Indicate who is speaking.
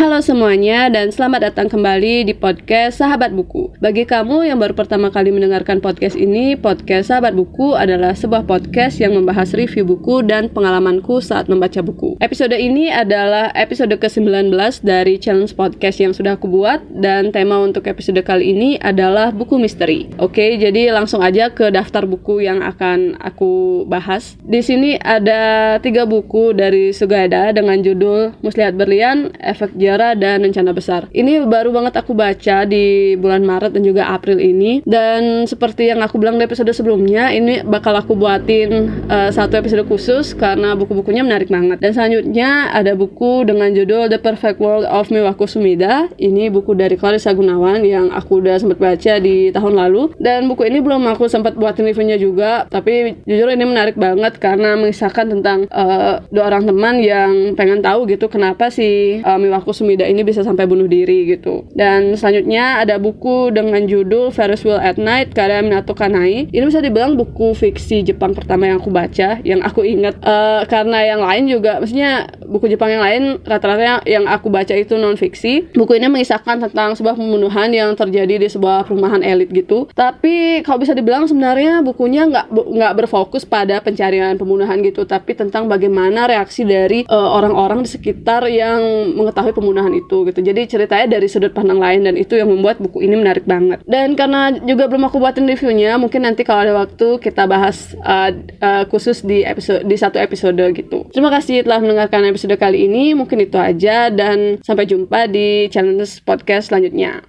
Speaker 1: Halo semuanya dan selamat datang kembali di podcast Sahabat Buku. Bagi kamu yang baru pertama kali mendengarkan podcast ini, podcast Sahabat Buku adalah sebuah podcast yang membahas review buku dan pengalamanku saat membaca buku. Episode ini adalah episode ke-19 dari challenge podcast yang sudah aku buat dan tema untuk episode kali ini adalah buku misteri. Oke, jadi langsung aja ke daftar buku yang akan aku bahas. Di sini ada tiga buku dari Sugada dengan judul Muslihat Berlian, Efek Sejarah dan Rencana Besar. Ini baru banget aku baca di bulan Maret dan juga April ini dan seperti yang aku bilang di episode sebelumnya, ini bakal aku buatin uh, satu episode khusus karena buku-bukunya menarik banget. Dan selanjutnya ada buku dengan judul The Perfect World of Miwako Sumida. Ini buku dari Clarissa Gunawan yang aku udah sempat baca di tahun lalu dan buku ini belum aku sempat buatin reviewnya juga, tapi jujur ini menarik banget karena mengisahkan tentang uh, dua orang teman yang pengen tahu gitu kenapa si uh, Miwako Sumida ini bisa sampai bunuh diri gitu. Dan selanjutnya ada buku dengan judul Ferris Wheel at Night karya Minato Kanai. Ini bisa dibilang buku fiksi Jepang pertama yang aku baca, yang aku ingat uh, karena yang lain juga, maksudnya buku Jepang yang lain rata-rata yang aku baca itu non fiksi. Buku ini mengisahkan tentang sebuah pembunuhan yang terjadi di sebuah perumahan elit gitu. Tapi kalau bisa dibilang sebenarnya bukunya nggak nggak berfokus pada pencarian pembunuhan gitu, tapi tentang bagaimana reaksi dari eh, orang-orang uh, di sekitar yang mengetahui pembunuhan itu gitu. Jadi ceritanya dari sudut pandang lain dan itu yang membuat buku ini menarik banget. Dan karena juga belum aku buatin reviewnya, mungkin nanti kalau ada waktu kita bahas uh, uh, khusus di episode di satu episode gitu. Terima kasih telah mendengarkan episode kali ini. Mungkin itu aja dan sampai jumpa di channel podcast selanjutnya.